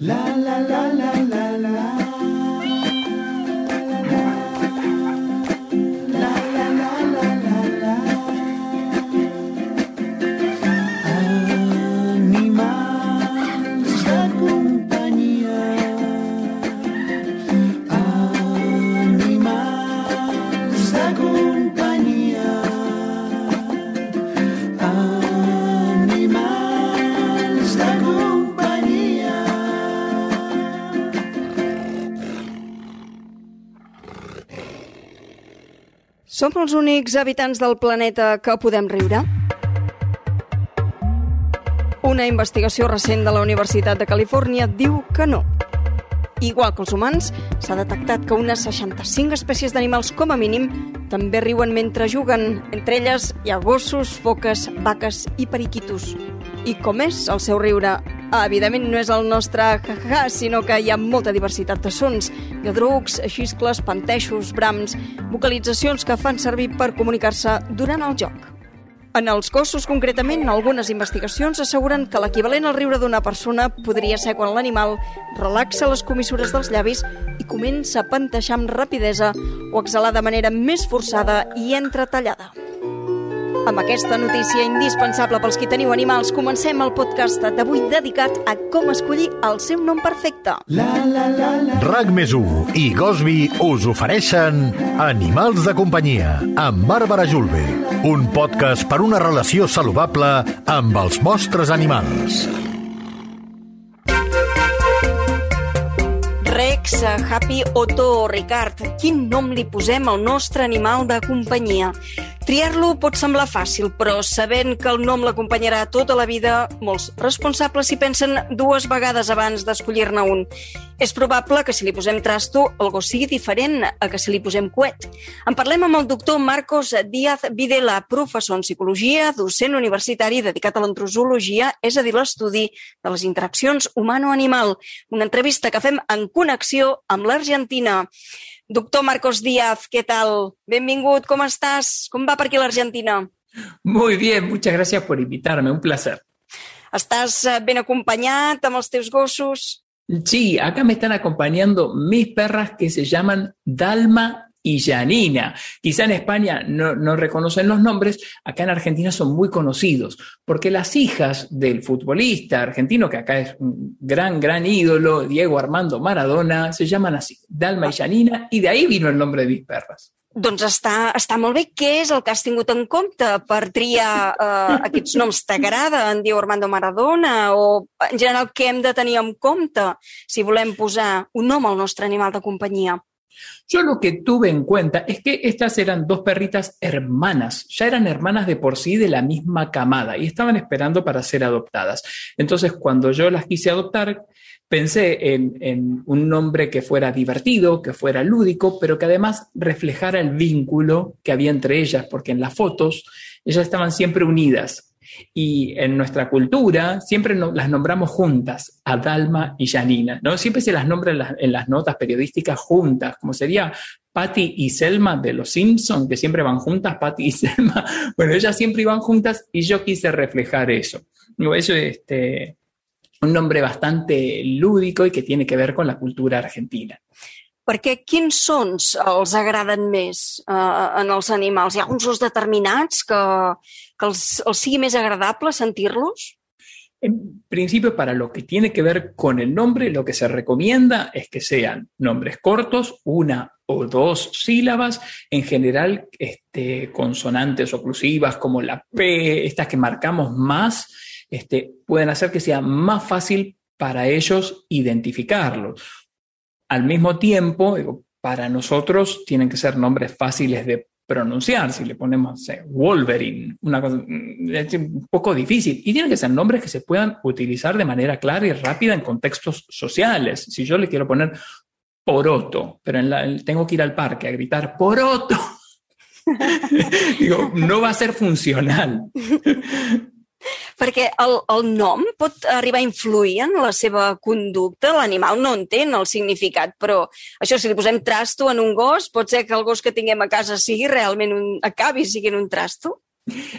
la la la la la la. Som els únics habitants del planeta que podem riure? Una investigació recent de la Universitat de Califòrnia diu que no. Igual que els humans, s'ha detectat que unes 65 espècies d'animals com a mínim també riuen mentre juguen. Entre elles hi ha gossos, foques, vaques i periquitos. I com és el seu riure? Evidentment no és el nostre ha-ha, sinó que hi ha molta diversitat de sons. Lladrucs, xiscles, panteixos, brams, vocalitzacions que fan servir per comunicar-se durant el joc. En els gossos, concretament, algunes investigacions asseguren que l'equivalent al riure d'una persona podria ser quan l'animal relaxa les comissures dels llavis i comença a panteixar amb rapidesa o exhalar de manera més forçada i entretallada. Amb aquesta notícia indispensable pels qui teniu animals, comencem el podcast d'avui dedicat a com escollir el seu nom perfecte. RAC més i Gosby us ofereixen Animals de companyia amb Bàrbara Julve, un podcast per una relació saludable amb els vostres animals. Rex, Happy, Otto o Ricard. Quin nom li posem al nostre animal de companyia? Triar-lo pot semblar fàcil, però sabent que el nom l'acompanyarà tota la vida, molts responsables s'hi pensen dues vegades abans d'escollir-ne un. És probable que si li posem trasto, el gos sigui diferent a que si li posem coet. En parlem amb el doctor Marcos Díaz Videla, professor en psicologia, docent universitari dedicat a l'antrosologia, és a dir, l'estudi de les interaccions humano-animal. Una entrevista que fem en connexió amb l'Argentina. Doctor Marcos Díaz, què tal? Benvingut, com estàs? Com va per aquí l'Argentina? Muy bien, muchas gracias por invitarme, un placer. Estàs eh, ben acompanyat amb els teus gossos? Sí, acá me están acompañando mis perras que se llaman Dalma y Janina. Quizá en España no, no, reconocen los nombres, acá en Argentina son muy conocidos, porque las hijas del futbolista argentino, que acá es un gran, gran ídolo, Diego Armando Maradona, se llaman así, Dalma y Janina, y de ahí vino el nombre de mis perras. Doncs està, està molt bé. Què és el que has tingut en compte per triar eh, aquests noms? T'agrada en Diego Armando Maradona? O en general què hem de tenir en compte si volem posar un nom al nostre animal de companyia? Yo lo que tuve en cuenta es que estas eran dos perritas hermanas, ya eran hermanas de por sí de la misma camada y estaban esperando para ser adoptadas. Entonces, cuando yo las quise adoptar, pensé en, en, un nombre que fuera divertido, que fuera lúdico, pero que además reflejara el vínculo que había entre ellas, porque en las fotos ellas estaban siempre unidas. Y en nuestra cultura siempre no, las nombramos juntas, a Dalma y Janina, ¿no? Siempre se las nombra en las, en las notas periodísticas juntas, como sería Patty y Selma de Los Simpson, que siempre van juntas, Patty y Selma. Bueno, ellas siempre iban juntas y yo quise reflejar eso. Digo, eso este, un nombre bastante lúdico y que tiene que ver con la cultura argentina. Perquè quins sons els agraden més eh, en els animals? Hi ha uns sons determinats que, que els, els agradable sentir-los? En principio, para lo que tiene que ver con el nombre, lo que se recomienda es que sean nombres cortos, una o dos sílabas, en general este, consonantes oclusivas como la P, estas que marcamos más, este, pueden hacer que sea más fácil para ellos identificarlos. Al mismo tiempo, para nosotros tienen que ser nombres fáciles de pronunciar. Si le ponemos Wolverine, una cosa, es un poco difícil. Y tienen que ser nombres que se puedan utilizar de manera clara y rápida en contextos sociales. Si yo le quiero poner Poroto, pero en tengo que ir al parque a gritar Poroto, digo, no va a ser funcional. Perquè el, el nom pot arribar a influir en la seva conducta. L'animal no entén el significat, però això, si li posem trasto en un gos, pot ser que el gos que tinguem a casa sigui realment un, acabi siguin un trasto?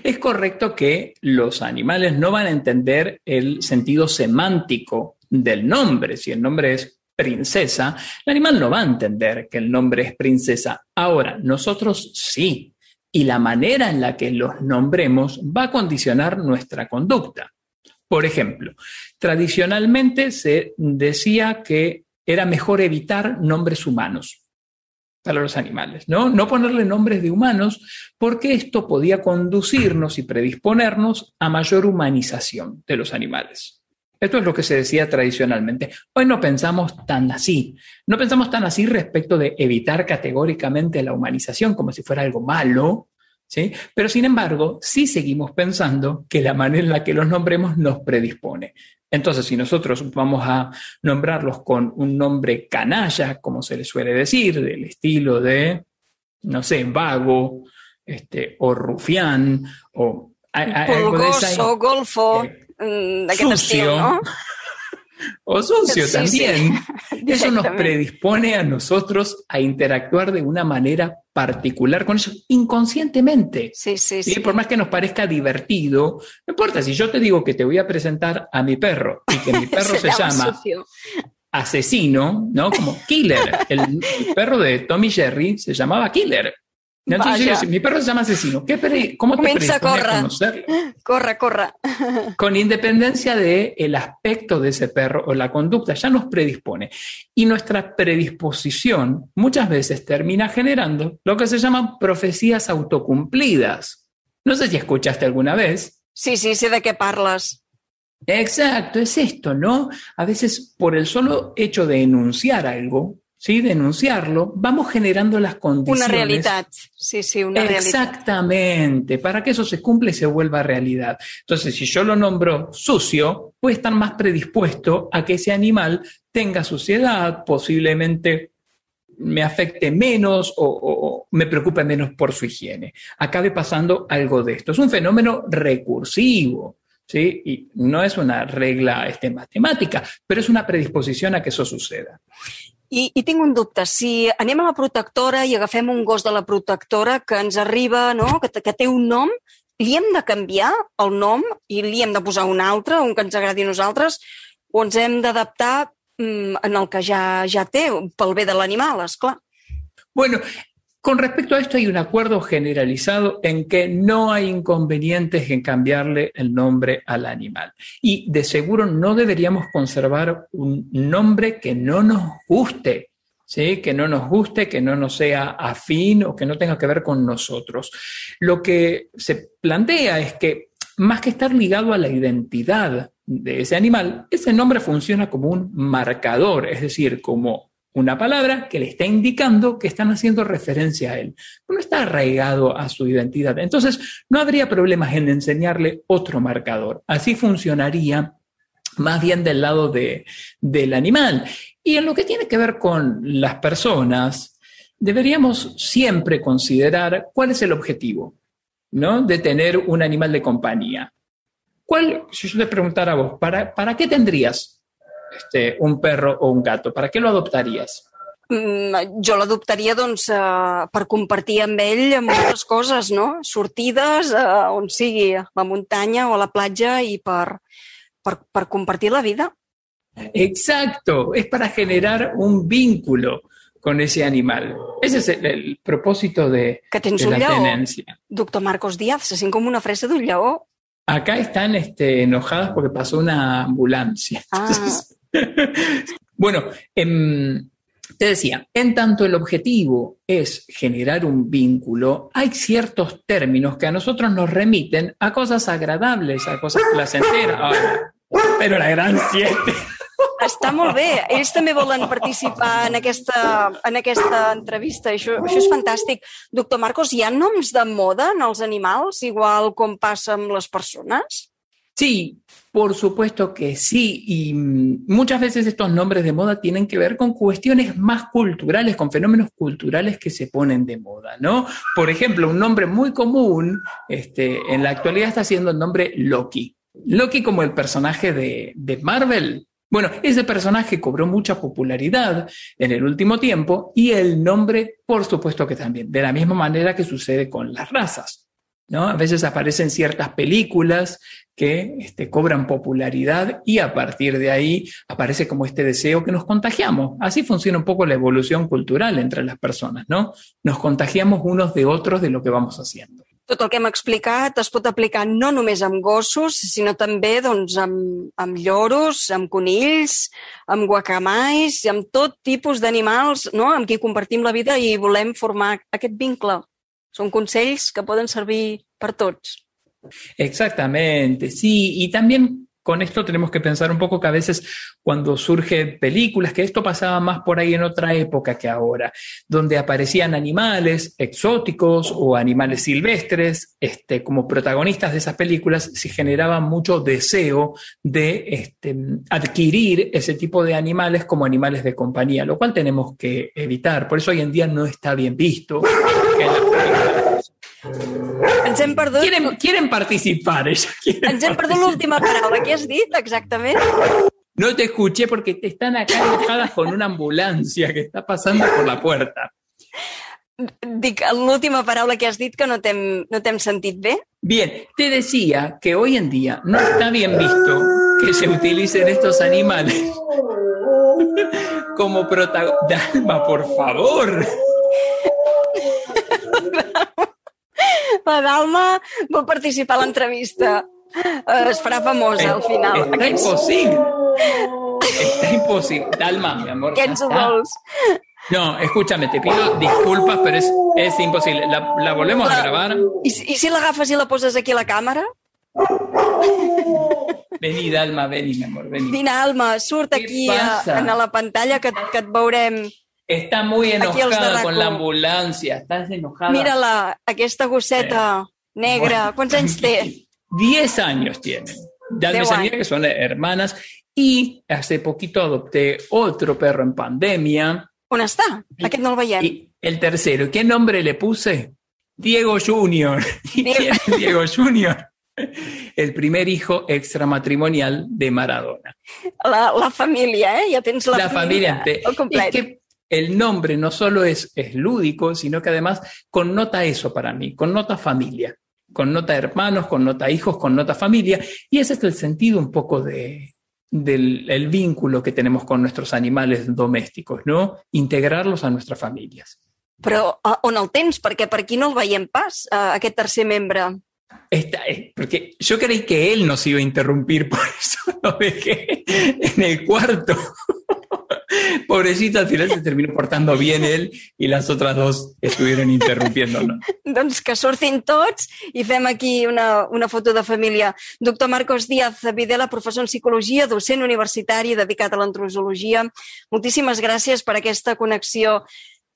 Es correcto que los animales no van a entender el sentido semántico del nombre. Si el nombre es princesa, el animal no va a entender que el nombre es princesa. Ahora, nosotros sí. Y la manera en la que los nombremos va a condicionar nuestra conducta. Por ejemplo, tradicionalmente se decía que era mejor evitar nombres humanos para los animales, ¿no? No ponerle nombres de humanos porque esto podía conducirnos y predisponernos a mayor humanización de los animales. Esto es lo que se decía tradicionalmente. Hoy no pensamos tan así. No pensamos tan así respecto de evitar categóricamente la humanización como si fuera algo malo, pero sin embargo, sí seguimos pensando que la manera en la que los nombremos nos predispone. Entonces, si nosotros vamos a nombrarlos con un nombre canalla, como se les suele decir, del estilo de, no sé, vago, este, o rufián, o Pulgoso, golfo, eh, mm, d'aquest estil, no? o sucio también. Eso nos predispone a nosotros a interactuar de una manera particular con eso inconscientemente. Sí, sí, sí. Por más que nos parezca divertido, no importa, si yo te digo que te voy a presentar a mi perro y que mi perro se, llama asesino, ¿no? Como Killer. el perro de Tommy Jerry se llamaba Killer. Entonces, mi perro se llama asesino. ¿Qué ¿Cómo te Comienza, corra. a conocerlo? Corra, corra. Con independencia del el aspecto de ese perro o la conducta, ya nos predispone. Y nuestra predisposición muchas veces termina generando lo que se llaman profecías autocumplidas. No sé si escuchaste alguna vez. Sí, sí, sé de qué parlas. Exacto, es esto, ¿no? A veces por el solo hecho de enunciar algo, ¿sí? denunciarlo, vamos generando las condiciones. Una realidad, sí, sí, una realidad. Exactamente, para que eso se cumpla y se vuelva realidad. Entonces, si yo lo nombro sucio, puede estar más predispuesto a que ese animal tenga suciedad, posiblemente me afecte menos o, o, me preocupe menos por su higiene. Acabe pasando algo de esto. Es un fenómeno recursivo. ¿Sí? Y no es una regla este, matemática, pero es una predisposición a que eso suceda. I, I tinc un dubte. Si anem a la protectora i agafem un gos de la protectora que ens arriba, no? que, que té un nom, li hem de canviar el nom i li hem de posar un altre, un que ens agradi a nosaltres, o ens hem d'adaptar mm, en el que ja, ja té, pel bé de l'animal, és clar. Bueno, Con respecto a esto hay un acuerdo generalizado en que no hay inconvenientes en cambiarle el nombre al animal. Y de seguro no deberíamos conservar un nombre que no nos guste, ¿sí? que no nos guste, que no nos sea afín o que no tenga que ver con nosotros. Lo que se plantea es que más que estar ligado a la identidad de ese animal, ese nombre funciona como un marcador, es decir, como una palabra que le está indicando que están haciendo referencia a él. No está arraigado a su identidad. Entonces, no habría problemas en enseñarle otro marcador. Así funcionaría más bien del lado de, del animal. Y en lo que tiene que ver con las personas, deberíamos siempre considerar cuál es el objetivo ¿no? de tener un animal de compañía. ¿Cuál, si yo te preguntara a vos, ¿para, para qué tendrías este, un perro o un gato? ¿Para qué lo adoptarías? Mm, jo l'adoptaria doncs, eh, per compartir amb ell moltes coses, no? Sortides eh, on sigui, a la muntanya o a la platja i per, per, per compartir la vida. Exacto, es para generar un vínculo con ese animal. Ese es el, el propósito de, que tens de un la lleó, tenencia. doctor Marcos Díaz, se sent com una fresa d'un lleó. Acá están este, enojadas porque pasó una ambulancia. Ah. Entonces, bueno, em, te decía, en tanto el objetivo es generar un vínculo, hay ciertos términos que a nosotros nos remiten a cosas agradables, a cosas placenteras. Ay, pero la gran siete. Està molt bé. Ells també volen participar en aquesta, en aquesta entrevista. Això, això és fantàstic. Doctor Marcos, hi ha noms de moda en els animals, igual com passa amb les persones? Sí, por supuesto que sí. Y mm, muchas veces estos nombres de moda tienen que ver con cuestiones más culturales, con fenómenos culturales que se ponen de moda, ¿no? Por ejemplo, un nombre muy común este, en la actualidad está siendo el nombre Loki. Loki como el personaje de, de Marvel. Bueno, ese personaje cobró mucha popularidad en el último tiempo y el nombre, por supuesto que también, de la misma manera que sucede con las razas. ¿No? A veces aparecen ciertas películas que este, cobran popularidad y a partir de ahí aparece como este deseo que nos contagiamos. Así funciona un poco la evolución cultural entre las personas, ¿no? Nos contagiamos unos de otros de lo que vamos haciendo. Tot el que hem explicat es pot aplicar no només amb gossos, sinó també doncs, amb, amb lloros, amb conills, amb guacamais, amb tot tipus d'animals no? amb qui compartim la vida i volem formar aquest vincle. Són consells que poden servir per tots. Exactamente, sí, y también con esto tenemos que pensar un poco que a veces cuando surgen películas, que esto pasaba más por ahí en otra época que ahora, donde aparecían animales exóticos o animales silvestres este, como protagonistas de esas películas, se generaba mucho deseo de este, adquirir ese tipo de animales como animales de compañía, lo cual tenemos que evitar. Por eso hoy en día no está bien visto Ens hem perdut, quieren, quieren participar. Ella quiere ens hem perdut l'última paraula. Què has dit exactament? No te escuché porque te están acá enojadas con una ambulancia que está pasando por la puerta. Dic l'última paraula que has dit que no t'hem no sentit bé. Bien, te decía que hoy en día no está bien visto que se utilicen estos animales como protagonistas. Dalma, por favor. La Dalma vol participar a l'entrevista. Eh, Es farà famosa al final. Está Aquests, imposible. Está imposible. Dalma, mi amor. què ens ho vols? No, escúchame, te pido disculpas, pero es, es imposible. La, la volvemos a grabar. Si- I si l'agafes i la poses aquí a la càmera? Vení, Dalma, vení, mi amor, vení. Vine, Alma, surt aquí a, a la pantalla que, que et veurem. Está muy enojada con la ambulancia. Estás enojada. Mira-la, aquesta gosseta negra. Bueno, Quants anys té? 10 años tienen. Dalma y Diez Samira, años. que son hermanas. Y hace poquito adopté otro perro en pandemia. On està? Aquest no el veiem. Y el tercero, ¿qué nombre le puse? Diego Junior. ¿Y Diego. Junior? El primer hijo extramatrimonial de Maradona. La, la família, eh? Ja tens la, La, familia. Es que el nombre no solo es, es lúdico, sino que además connota eso para mí, connota familia, connota hermanos, connota hijos, connota familia, y ese es el sentido un poco de, del el vínculo que tenemos con nuestros animales domésticos, ¿no? Integrarlos a nuestras familias. Però a, on el tens? Perquè per aquí no el veiem pas, eh, aquest tercer membre. Esta- eh, porque yo creí que él nos iba a interrumpir, por eso lo dejé en el cuarto. Pobrecito, al final se terminó portando bien él y las otras dos estuvieron interrumpiéndonos. Doncs que surtin tots i fem aquí una, una foto de família. Doctor Marcos Díaz Videla, professor en psicologia, docent universitari dedicat a l'antrosologia. Moltíssimes gràcies per aquesta connexió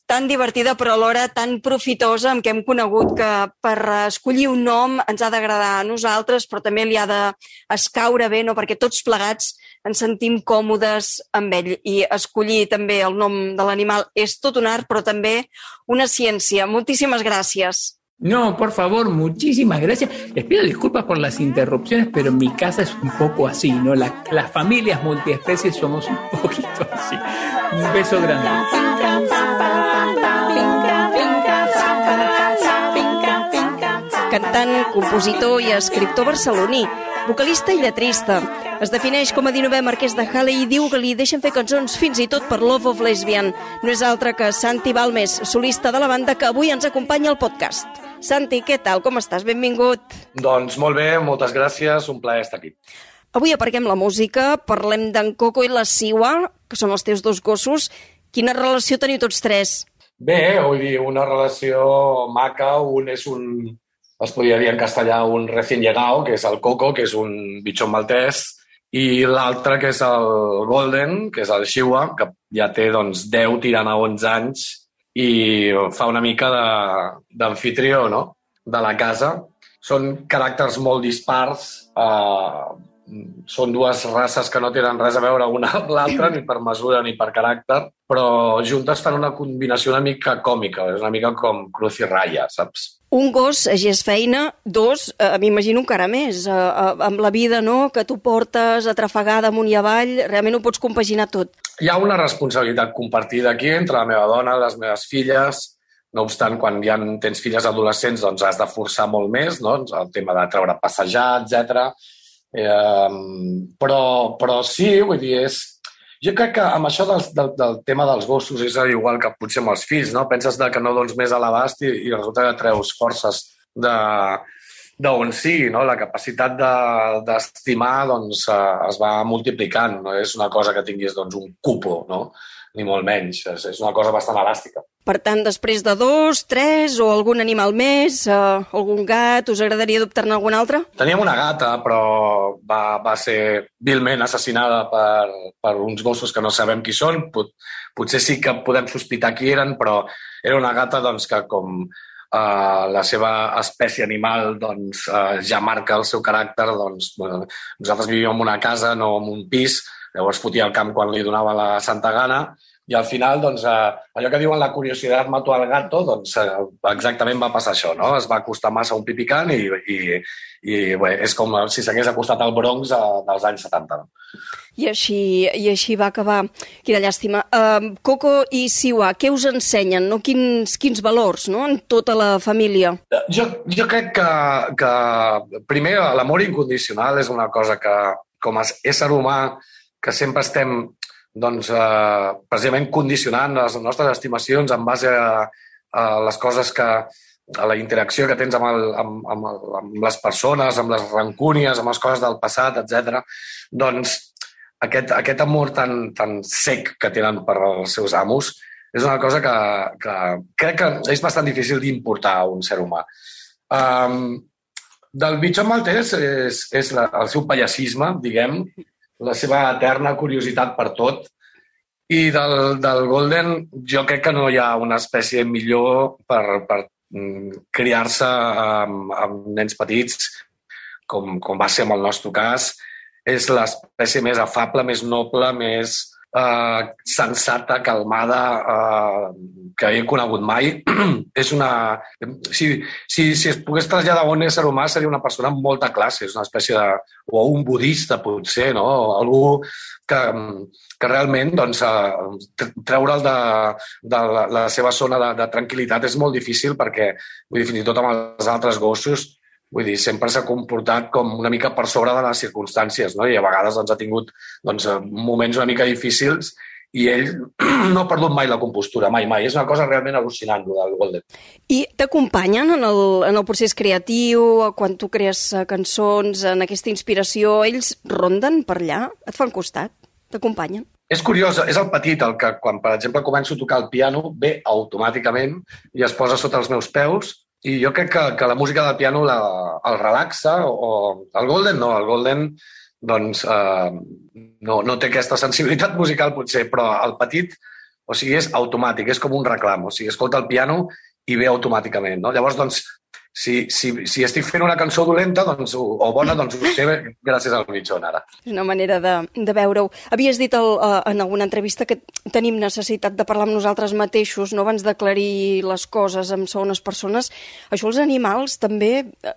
tan divertida però alhora tan profitosa amb què hem conegut que per escollir un nom ens ha d'agradar a nosaltres però també li ha d'escaure bé no? perquè tots plegats ens sentim còmodes amb ell i escollir també el nom de l'animal és tot un art però també una ciència. Moltíssimes gràcies. No, por favor, muchísimas gracias. Les pido disculpas por las interrupciones, pero en mi casa es un poco así, ¿no? La- las familias multiespecies somos un poquito así. Un beso grande. Cantant, compositor i escriptor barceloní, vocalista i lletrista. Es defineix com a 19è marquès de Halle i diu que li deixen fer cançons fins i tot per Love of Lesbian. No és altre que Santi Balmes, solista de la banda que avui ens acompanya al podcast. Santi, què tal? Com estàs? Benvingut. Doncs molt bé, moltes gràcies, un plaer estar aquí. Avui aparquem la música, parlem d'en Coco i la Siwa, que són els teus dos gossos. Quina relació teniu tots tres? Bé, vull dir, una relació maca, un és un, es podria dir en castellà, un recién llegado, que és el Coco, que és un bitxon maltès, i l'altre, que és el Golden, que és el Chihuahua, que ja té doncs, 10 tirant a 11 anys i fa una mica de- d'anfitrió no? de la casa. Són caràcters molt dispars, eh, són dues races que no tenen res a veure una amb l'altra, ni per mesura ni per caràcter, però juntes fan una combinació una mica còmica, és una mica com cruz i ratlla, saps? Un gos és feina, dos, eh, m'imagino encara més, eh, eh, amb la vida no? que tu portes atrafegada amunt i avall, realment ho pots compaginar tot. Hi ha una responsabilitat compartida aquí entre la meva dona, les meves filles, No obstant, quan ja tens filles adolescents, doncs has de forçar molt més, no? Doncs el tema de treure a passejar, etc. Eh, però, però sí, vull dir, és, jo crec que amb això del, del, del tema dels gossos és igual que potser amb els fills, no? Penses que no dones més a l'abast i, i resulta que treus forces de d'on sigui, no? La capacitat d'estimar de, doncs, eh, es va multiplicant, no és una cosa que tinguis doncs, un cupo, no? Ni molt menys. És, és una cosa bastant elàstica. Per tant, després de dos, tres o algun animal més, eh, algun gat, us agradaria adoptar-ne algun altre? Teníem una gata, però va, va ser vilment assassinada per, per uns gossos que no sabem qui són. Pot, potser sí que podem sospitar qui eren, però era una gata doncs, que com Uh, la seva espècie animal doncs, uh, ja marca el seu caràcter. Doncs, bueno, nosaltres vivíem en una casa, no en un pis, Llavors fotia el camp quan li donava la santa gana i al final, doncs, eh, allò que diuen la curiositat mató al gato, doncs eh, exactament va passar això, no? Es va acostar massa a un pipicant i, i, i bé, és com si s'hagués acostat al Bronx eh, dels anys 70. No? I així, I així va acabar. Quina llàstima. Uh, Coco i Siwa, què us ensenyen? No? Quins, quins valors no? en tota la família? Jo, jo crec que, que primer l'amor incondicional és una cosa que com a ésser humà que sempre estem doncs, eh, precisament condicionant les nostres estimacions en base a, a les coses que, a la interacció que tens amb, el, amb, amb, amb les persones, amb les rancúnies, amb les coses del passat, etc. doncs aquest, aquest amor tan, tan sec que tenen per als seus amos és una cosa que, que crec que és bastant difícil d'importar a un ser humà. Um, del bitxo maltès és, és la, el seu pallassisme, diguem, la seva eterna curiositat per tot. I del, del Golden jo crec que no hi ha una espècie millor per, per mm, criar-se amb, amb nens petits, com, com va ser en el nostre cas. És l'espècie més afable, més noble, més eh, sensata, calmada, eh, que he conegut mai. és una... Si, si, si es pogués traslladar a un ésser humà, seria una persona amb molta classe, és una espècie de... o un budista, potser, no? Algú que, que realment doncs, eh, treure'l de, de la, la seva zona de, de tranquil·litat és molt difícil perquè, vull dir, fins i tot amb els altres gossos, Vull dir, sempre s'ha comportat com una mica per sobre de les circumstàncies, no? I a vegades doncs, ha tingut doncs, moments una mica difícils i ell no ha perdut mai la compostura, mai, mai. És una cosa realment al·lucinant, el del Golden. I t'acompanyen en, el, en el procés creatiu, quan tu crees eh, cançons, en aquesta inspiració, ells ronden per allà? Et fan costat? T'acompanyen? És curiós, és el petit el que, quan, per exemple, començo a tocar el piano, ve automàticament i es posa sota els meus peus i jo crec que, que la música del piano la, el relaxa, o el Golden no, el Golden doncs, eh, no, no té aquesta sensibilitat musical potser, però el petit, o sigui, és automàtic, és com un reclam, o sigui, escolta el piano i ve automàticament, no? Llavors, doncs, si, si, si estic fent una cançó dolenta doncs, o, o bona, doncs ho sé gràcies al mitjon ara. És una manera de, de veure-ho. Havies dit el, uh, en alguna entrevista que tenim necessitat de parlar amb nosaltres mateixos, no abans d'aclarir les coses amb segones persones. Això els animals també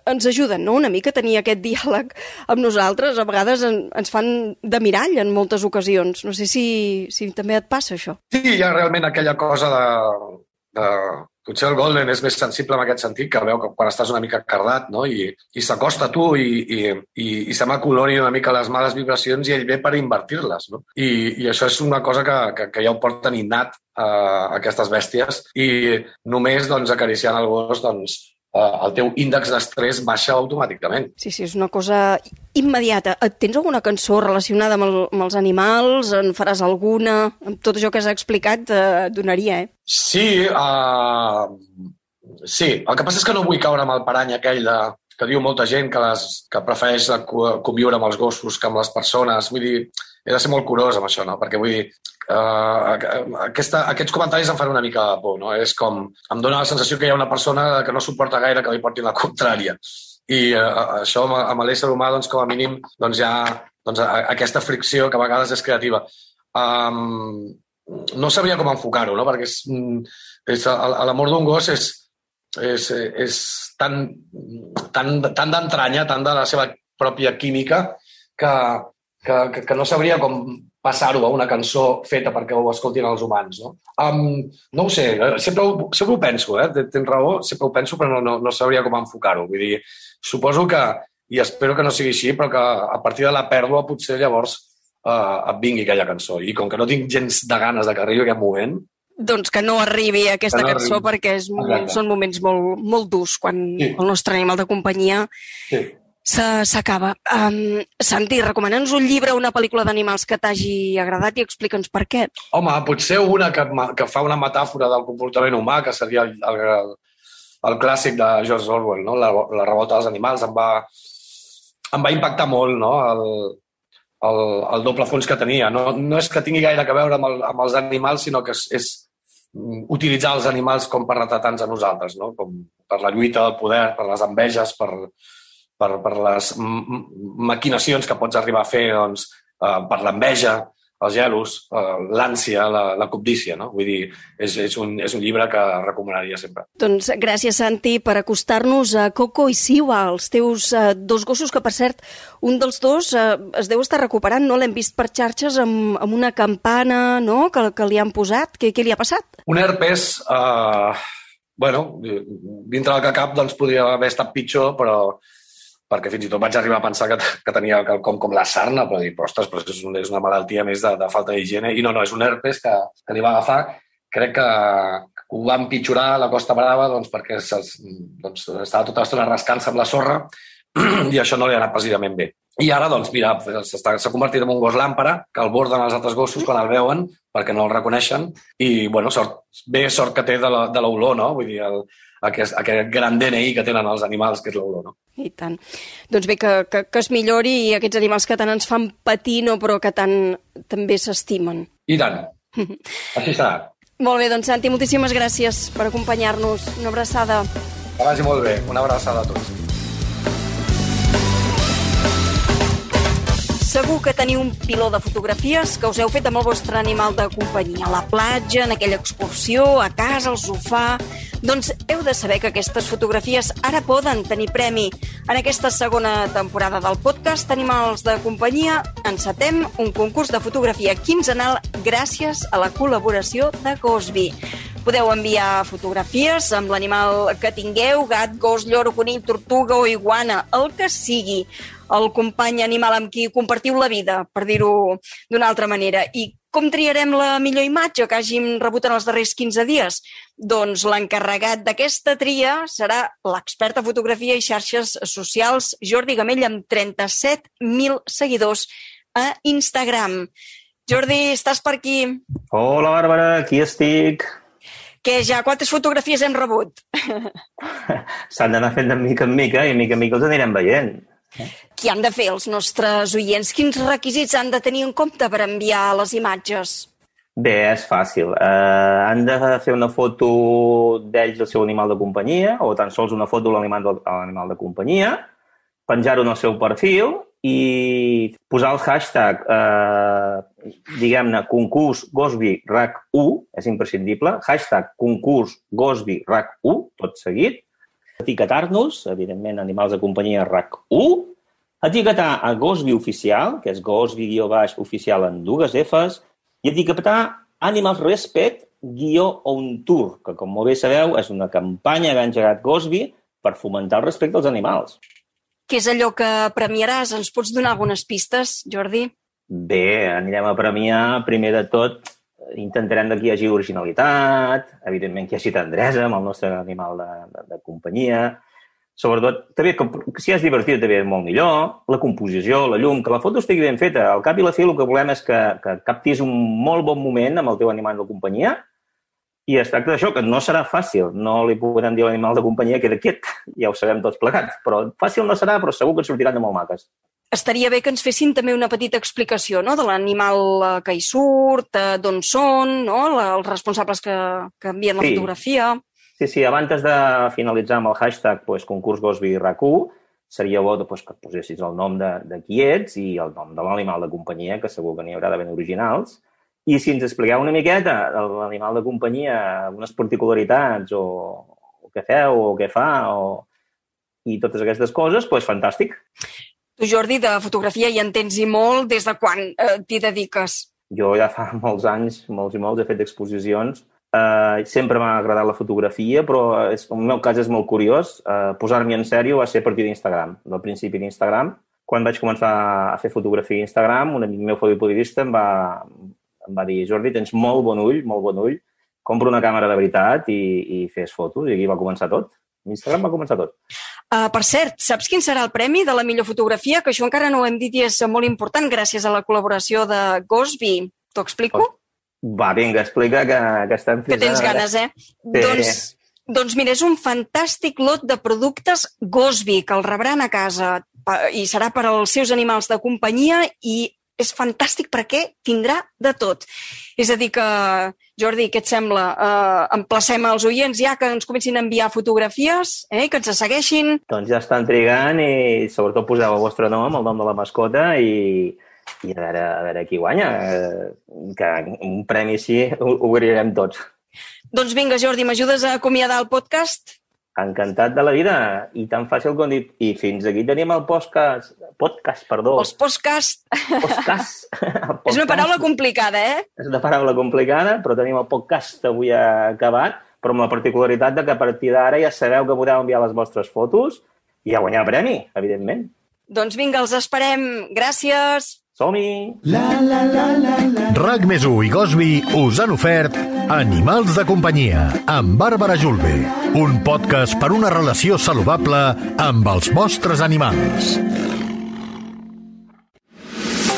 ens ajuden, no?, una mica a tenir aquest diàleg amb nosaltres. A vegades en, ens fan de mirall en moltes ocasions. No sé si, si també et passa això. Sí, hi ha realment aquella cosa de, de potser el Golden és més sensible en aquest sentit, que veu que quan estàs una mica cardat no? i, i s'acosta a tu i, i, i, i sembla que olori una mica les males vibracions i ell ve per invertir-les. No? I, I això és una cosa que, que, que ja ho porten innat a aquestes bèsties i només doncs, acariciant el gos doncs, eh, el teu índex d'estrès baixa automàticament. Sí, sí, és una cosa immediata. Tens alguna cançó relacionada amb, el, amb els animals? En faràs alguna? Amb tot això que has explicat, eh, donaria, eh? Sí, uh, sí. El que passa és que no vull caure amb el parany aquell de, que diu molta gent que, les, que prefereix conviure amb els gossos que amb les persones. Vull dir, he de ser molt curós amb això, no? Perquè vull dir, uh, aquesta, aquests comentaris em fan una mica por, no? És com, em dóna la sensació que hi ha una persona que no suporta gaire que li portin la contrària. I uh, això amb, amb l'ésser humà, doncs, com a mínim, doncs, hi ha doncs, aquesta fricció que a vegades és creativa. Um, no sabria com enfocar-ho, no? perquè és, és, l'amor d'un gos és, és, és tan, tan, tan d'entranya, tan de la seva pròpia química, que, que, que no sabria com passar-ho a una cançó feta perquè ho escoltin els humans, no? Um, no ho sé, eh, sempre ho, sempre ho penso, eh? Tens raó, sempre ho penso, però no, no, no sabria com enfocar-ho. Vull dir, suposo que, i espero que no sigui així, però que a partir de la pèrdua potser llavors uh, et vingui aquella cançó. I com que no tinc gens de ganes de que arribi aquest moment, Doncs que no arribi aquesta Que no cançó arribi. perquè és, Exacte. són moments molt, molt durs quan Sí. el nostre animal de companyia sí. S'acaba. Um, Santi, recomana'ns un llibre o una pel·lícula d'animals que t'hagi agradat i explica'ns per què. Home, potser una que, que fa una metàfora del comportament humà, que seria el, el, el clàssic de George Orwell, no? la, la revolta dels animals, em va, em va impactar molt no? el, el, el doble fons que tenia. No, no és que tingui gaire a veure amb, el, amb els animals, sinó que és, és mm, utilitzar els animals com per retratar-nos a nosaltres, no? com per la lluita del poder, per les enveges, per, per, per les maquinacions que pots arribar a fer doncs, eh, per l'enveja, els gelos, eh, l'ànsia, la, la cobdícia. No? Vull dir, és, és, un, és un llibre que recomanaria sempre. Doncs gràcies, Santi, per acostar-nos a Coco i Siwa, els teus eh, dos gossos, que per cert, un dels dos eh, es deu estar recuperant, no? L'hem vist per xarxes amb, amb una campana, no?, que, que li han posat. Què, què li ha passat? Un herpes, eh, bueno, dintre del que cap doncs, podria haver estat pitjor, però perquè fins i tot vaig arribar a pensar que, que tenia com, com la sarna, però dir, ostres, però és, un, és una malaltia més de, de falta d'higiene. I no, no, és un herpes que, que li va agafar. Crec que ho va empitjorar a la Costa Brava doncs, perquè se'ls- doncs, estava tota l'estona rascant-se amb la sorra i això no li ha anat precisament bé. I ara, doncs, mira, s'ha convertit en un gos làmpara que el borden els altres gossos quan el veuen perquè no el reconeixen i, bueno, sort, bé sort que té de l'olor, no? Vull dir, el, aquest, aquest gran DNI que tenen els animals, que és l'olor, no? I tant. Doncs bé, que, que, que es millori i aquests animals que tant ens fan patir, no, però que tant també s'estimen. I tant. Així serà. Molt bé, doncs Santi, moltíssimes gràcies per acompanyar-nos. Una abraçada. Que vagi molt bé. Una abraçada a tots. Segur que teniu un piló de fotografies que us heu fet amb el vostre animal de companyia, a la platja, en aquella excursió, a casa, al sofà... Doncs heu de saber que aquestes fotografies ara poden tenir premi. En aquesta segona temporada del podcast Animals de Companyia encetem un concurs de fotografia quinzenal gràcies a la col·laboració de Gosby. Podeu enviar fotografies amb l'animal que tingueu, gat, gos, lloro, conill, tortuga o iguana, el que sigui el company animal amb qui compartiu la vida, per dir-ho d'una altra manera. I com triarem la millor imatge que hàgim rebut en els darrers 15 dies? Doncs l'encarregat d'aquesta tria serà l'expert en fotografia i xarxes socials Jordi Gamell amb 37.000 seguidors a Instagram. Jordi, estàs per aquí? Hola, Bàrbara, aquí estic. Que ja quantes fotografies hem rebut? S'han d'anar fent de mica en mica i mica en mica els anirem veient. Què han de fer els nostres oients? Quins requisits han de tenir en compte per enviar les imatges? Bé, és fàcil. Uh, han de fer una foto d'ells i el seu animal de companyia, o tan sols una foto de l'animal de, companyia, penjar-ho en el seu perfil i posar el hashtag, eh, diguem-ne, concurs Gosby RAC 1, és imprescindible, hashtag concurs Gosby RAC 1, tot seguit, etiquetar-nos, evidentment, animals de companyia RAC 1, etiquetar a Gosby Oficial, que és Gosby guió baix oficial en dues Fs, i etiquetar Animals Respect guió on tour, que com molt bé sabeu és una campanya que ha engegat Gosby per fomentar el respecte als animals. Què és allò que premiaràs? Ens pots donar algunes pistes, Jordi? Bé, anirem a premiar, primer de tot, intentarem que hi hagi originalitat, evidentment que hi hagi tendresa amb el nostre animal de, de, de companyia, sobretot, també, com, si és divertit, també molt millor, la composició, la llum, que la foto estigui ben feta. Al cap i la fi el que volem és que, que captis un molt bon moment amb el teu animal de companyia i es tracta d'això, que no serà fàcil. No li podem dir a l'animal de companyia que queda quiet, ja ho sabem tots plegats, però fàcil no serà, però segur que sortiran de molt maques. Estaria bé que ens fessin també una petita explicació no? de l'animal eh, que hi surt, eh, d'on són, no? La- els responsables que, que envien la Sí. fotografia. Sí, sí, abans de finalitzar amb el hashtag pues, concurs Gosby RAC1, seria bo pues, que posessis el nom de, de qui ets i el nom de l'animal de companyia, que segur que n'hi haurà de ben originals. I si ens expliqueu una miqueta l'animal de companyia, unes particularitats o, o què feu o què fa o... i totes aquestes coses, doncs fantàstic. Tu, Jordi, de fotografia hi entens i molt. Des de quan eh, t'hi dediques? Jo ja fa molts anys, molts i molts, he fet exposicions. Uh, sempre m'ha agradat la fotografia, però és, el meu cas és molt curiós. Uh, Posar-m'hi en sèrio va ser a partir d'Instagram, del principi d'Instagram. Quan vaig començar a fer fotografia a Instagram, un amic meu fotoperiodista em va, em va dir Jordi, tens molt bon ull, molt bon ull, compra una càmera de veritat i, i fes fotos. I aquí va començar tot. Instagram va començar tot. Uh, per cert, saps quin serà el premi de la millor fotografia? Que això encara no ho hem dit i és molt important gràcies a la col·laboració de Gosby. T'ho explico? Oh. Va, vinga, explica que, que estem Que tens ganes, eh? Sí. Doncs, doncs mira, és un fantàstic lot de productes Gosby que el rebran a casa pa- i serà per als seus animals de companyia i és fantàstic perquè tindrà de tot. És a dir que, Jordi, què et sembla? Uh, emplacem els oients ja que ens comencin a enviar fotografies, eh, que ens segueixin. Doncs ja estan trigant i sobretot poseu el vostre nom, el nom de la mascota i, i a, veure, a veure qui guanya. Eh, Que un premi així ho, ho tots. Doncs vinga, Jordi, m'ajudes a acomiadar el podcast? Encantat de la vida i tan fàcil com dir. I fins aquí tenim el podcast. Podcast, perdó. Els podcast Podcast. El és una podcast. paraula complicada, eh? És una paraula complicada, però tenim el podcast avui acabat, però amb la particularitat de que a partir d'ara ja sabeu que podeu enviar les vostres fotos i a guanyar premi, evidentment. Doncs vinga, els esperem. Gràcies. Som-hi! RAC més i Gosby us han ofert Animals de companyia amb Bàrbara Julve, un podcast per una relació saludable amb els vostres animals.